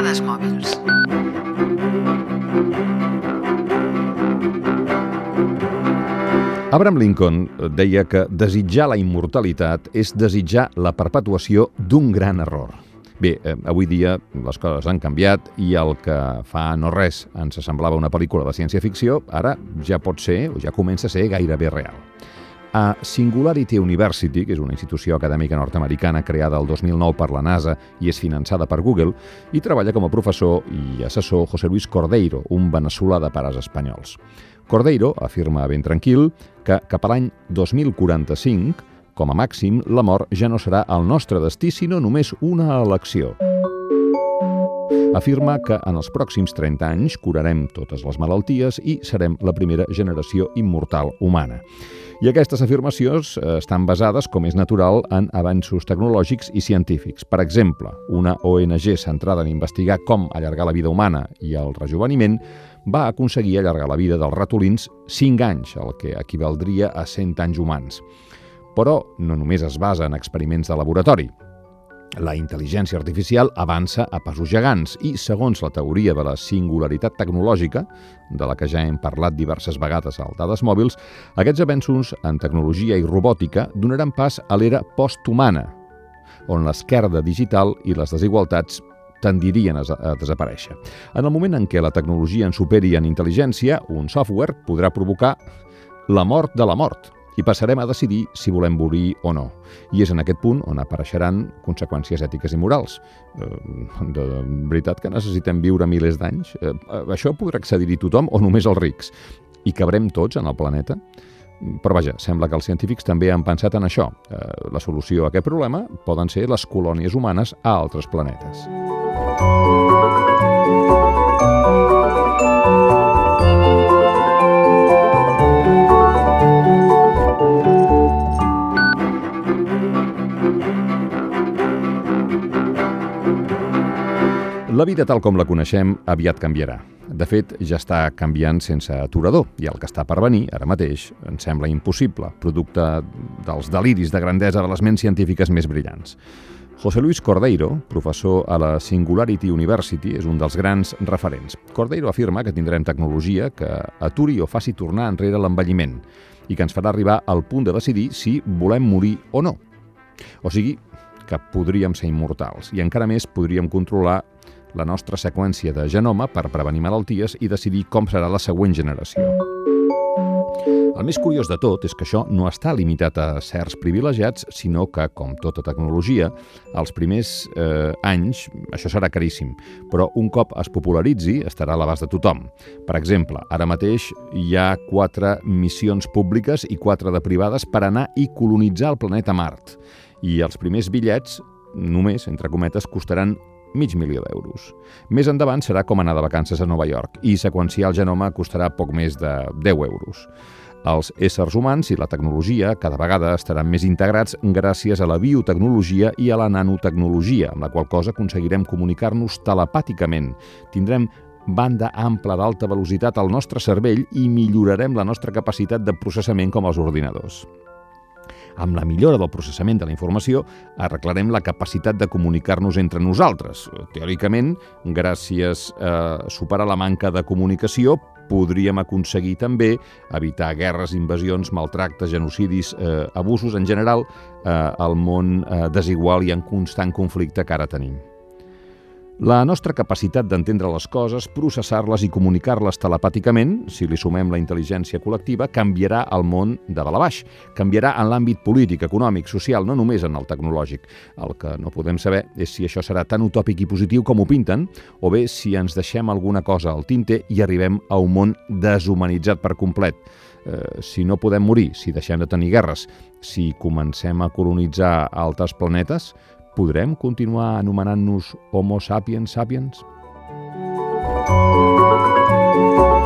Dades mòbils. Abraham Lincoln deia que desitjar la immortalitat és desitjar la perpetuació d'un gran error. Bé, eh, avui dia les coses han canviat i el que fa no res ens semblava una pel·lícula de ciència-ficció, ara ja pot ser, o ja comença a ser gairebé real. A Singularity University, que és una institució acadèmica nord-americana creada el 2009 per la NASA i és finançada per Google, hi treballa com a professor i assessor José Luis Cordeiro, un veneçolà de pares espanyols. Cordeiro afirma ben tranquil que cap a l'any 2045, com a màxim, la mort ja no serà el nostre destí, sinó només una elecció. Afirma que en els pròxims 30 anys curarem totes les malalties i serem la primera generació immortal humana. I aquestes afirmacions eh, estan basades, com és natural, en avanços tecnològics i científics. Per exemple, una ONG centrada en investigar com allargar la vida humana i el rejuveniment va aconseguir allargar la vida dels ratolins 5 anys, el que equivaldria a 100 anys humans. Però no només es basa en experiments de laboratori. La intel·ligència artificial avança a passos gegants i, segons la teoria de la singularitat tecnològica, de la que ja hem parlat diverses vegades al Dades Mòbils, aquests avenços en tecnologia i robòtica donaran pas a l'era posthumana, on l'esquerda digital i les desigualtats tendirien a, a desaparèixer. En el moment en què la tecnologia en superi en intel·ligència, un software podrà provocar la mort de la mort i passarem a decidir si volem morir o no. I és en aquest punt on apareixeran conseqüències ètiques i morals. Eh, de veritat que necessitem viure milers d'anys? Eh, això podrà accedir-hi tothom o només els rics? I cabrem tots en el planeta? Però vaja, sembla que els científics també han pensat en això. Eh, la solució a aquest problema poden ser les colònies humanes a altres planetes. La vida tal com la coneixem aviat canviarà. De fet, ja està canviant sense aturador i el que està per venir, ara mateix, ens sembla impossible, producte dels deliris de grandesa de les ments científiques més brillants. José Luis Cordeiro, professor a la Singularity University, és un dels grans referents. Cordeiro afirma que tindrem tecnologia que aturi o faci tornar enrere l'envelliment i que ens farà arribar al punt de decidir si volem morir o no. O sigui, que podríem ser immortals i encara més podríem controlar la nostra seqüència de genoma per prevenir malalties i decidir com serà la següent generació. El més curiós de tot és que això no està limitat a certs privilegiats, sinó que, com tota tecnologia, els primers eh, anys això serà caríssim, però un cop es popularitzi estarà a l'abast de tothom. Per exemple, ara mateix hi ha quatre missions públiques i quatre de privades per anar i colonitzar el planeta Mart. I els primers bitllets, només, entre cometes, costaran mig milió d'euros. Més endavant serà com anar de vacances a Nova York i seqüenciar el genoma costarà poc més de 10 euros. Els éssers humans i la tecnologia cada vegada estaran més integrats gràcies a la biotecnologia i a la nanotecnologia, amb la qual cosa aconseguirem comunicar-nos telepàticament. Tindrem banda ampla d'alta velocitat al nostre cervell i millorarem la nostra capacitat de processament com els ordinadors. Amb la millora del processament de la informació arreglarem la capacitat de comunicar-nos entre nosaltres. Teòricament, gràcies a superar la manca de comunicació, podríem aconseguir també evitar guerres, invasions, maltractes, genocidis, eh, abusos en general eh, al món eh, desigual i en constant conflicte que ara tenim. La nostra capacitat d'entendre les coses, processar-les i comunicar-les telepàticament, si li sumem la intel·ligència col·lectiva, canviarà el món de dalt. Canviarà en l'àmbit polític, econòmic, social, no només en el tecnològic. El que no podem saber és si això serà tan utòpic i positiu com ho pinten, o bé si ens deixem alguna cosa al tinte i arribem a un món deshumanitzat per complet. Eh, si no podem morir, si deixem de tenir guerres, si comencem a colonitzar altres planetes, podrem continuar anomenant-nos Homo sapiens sapiens? Thank you.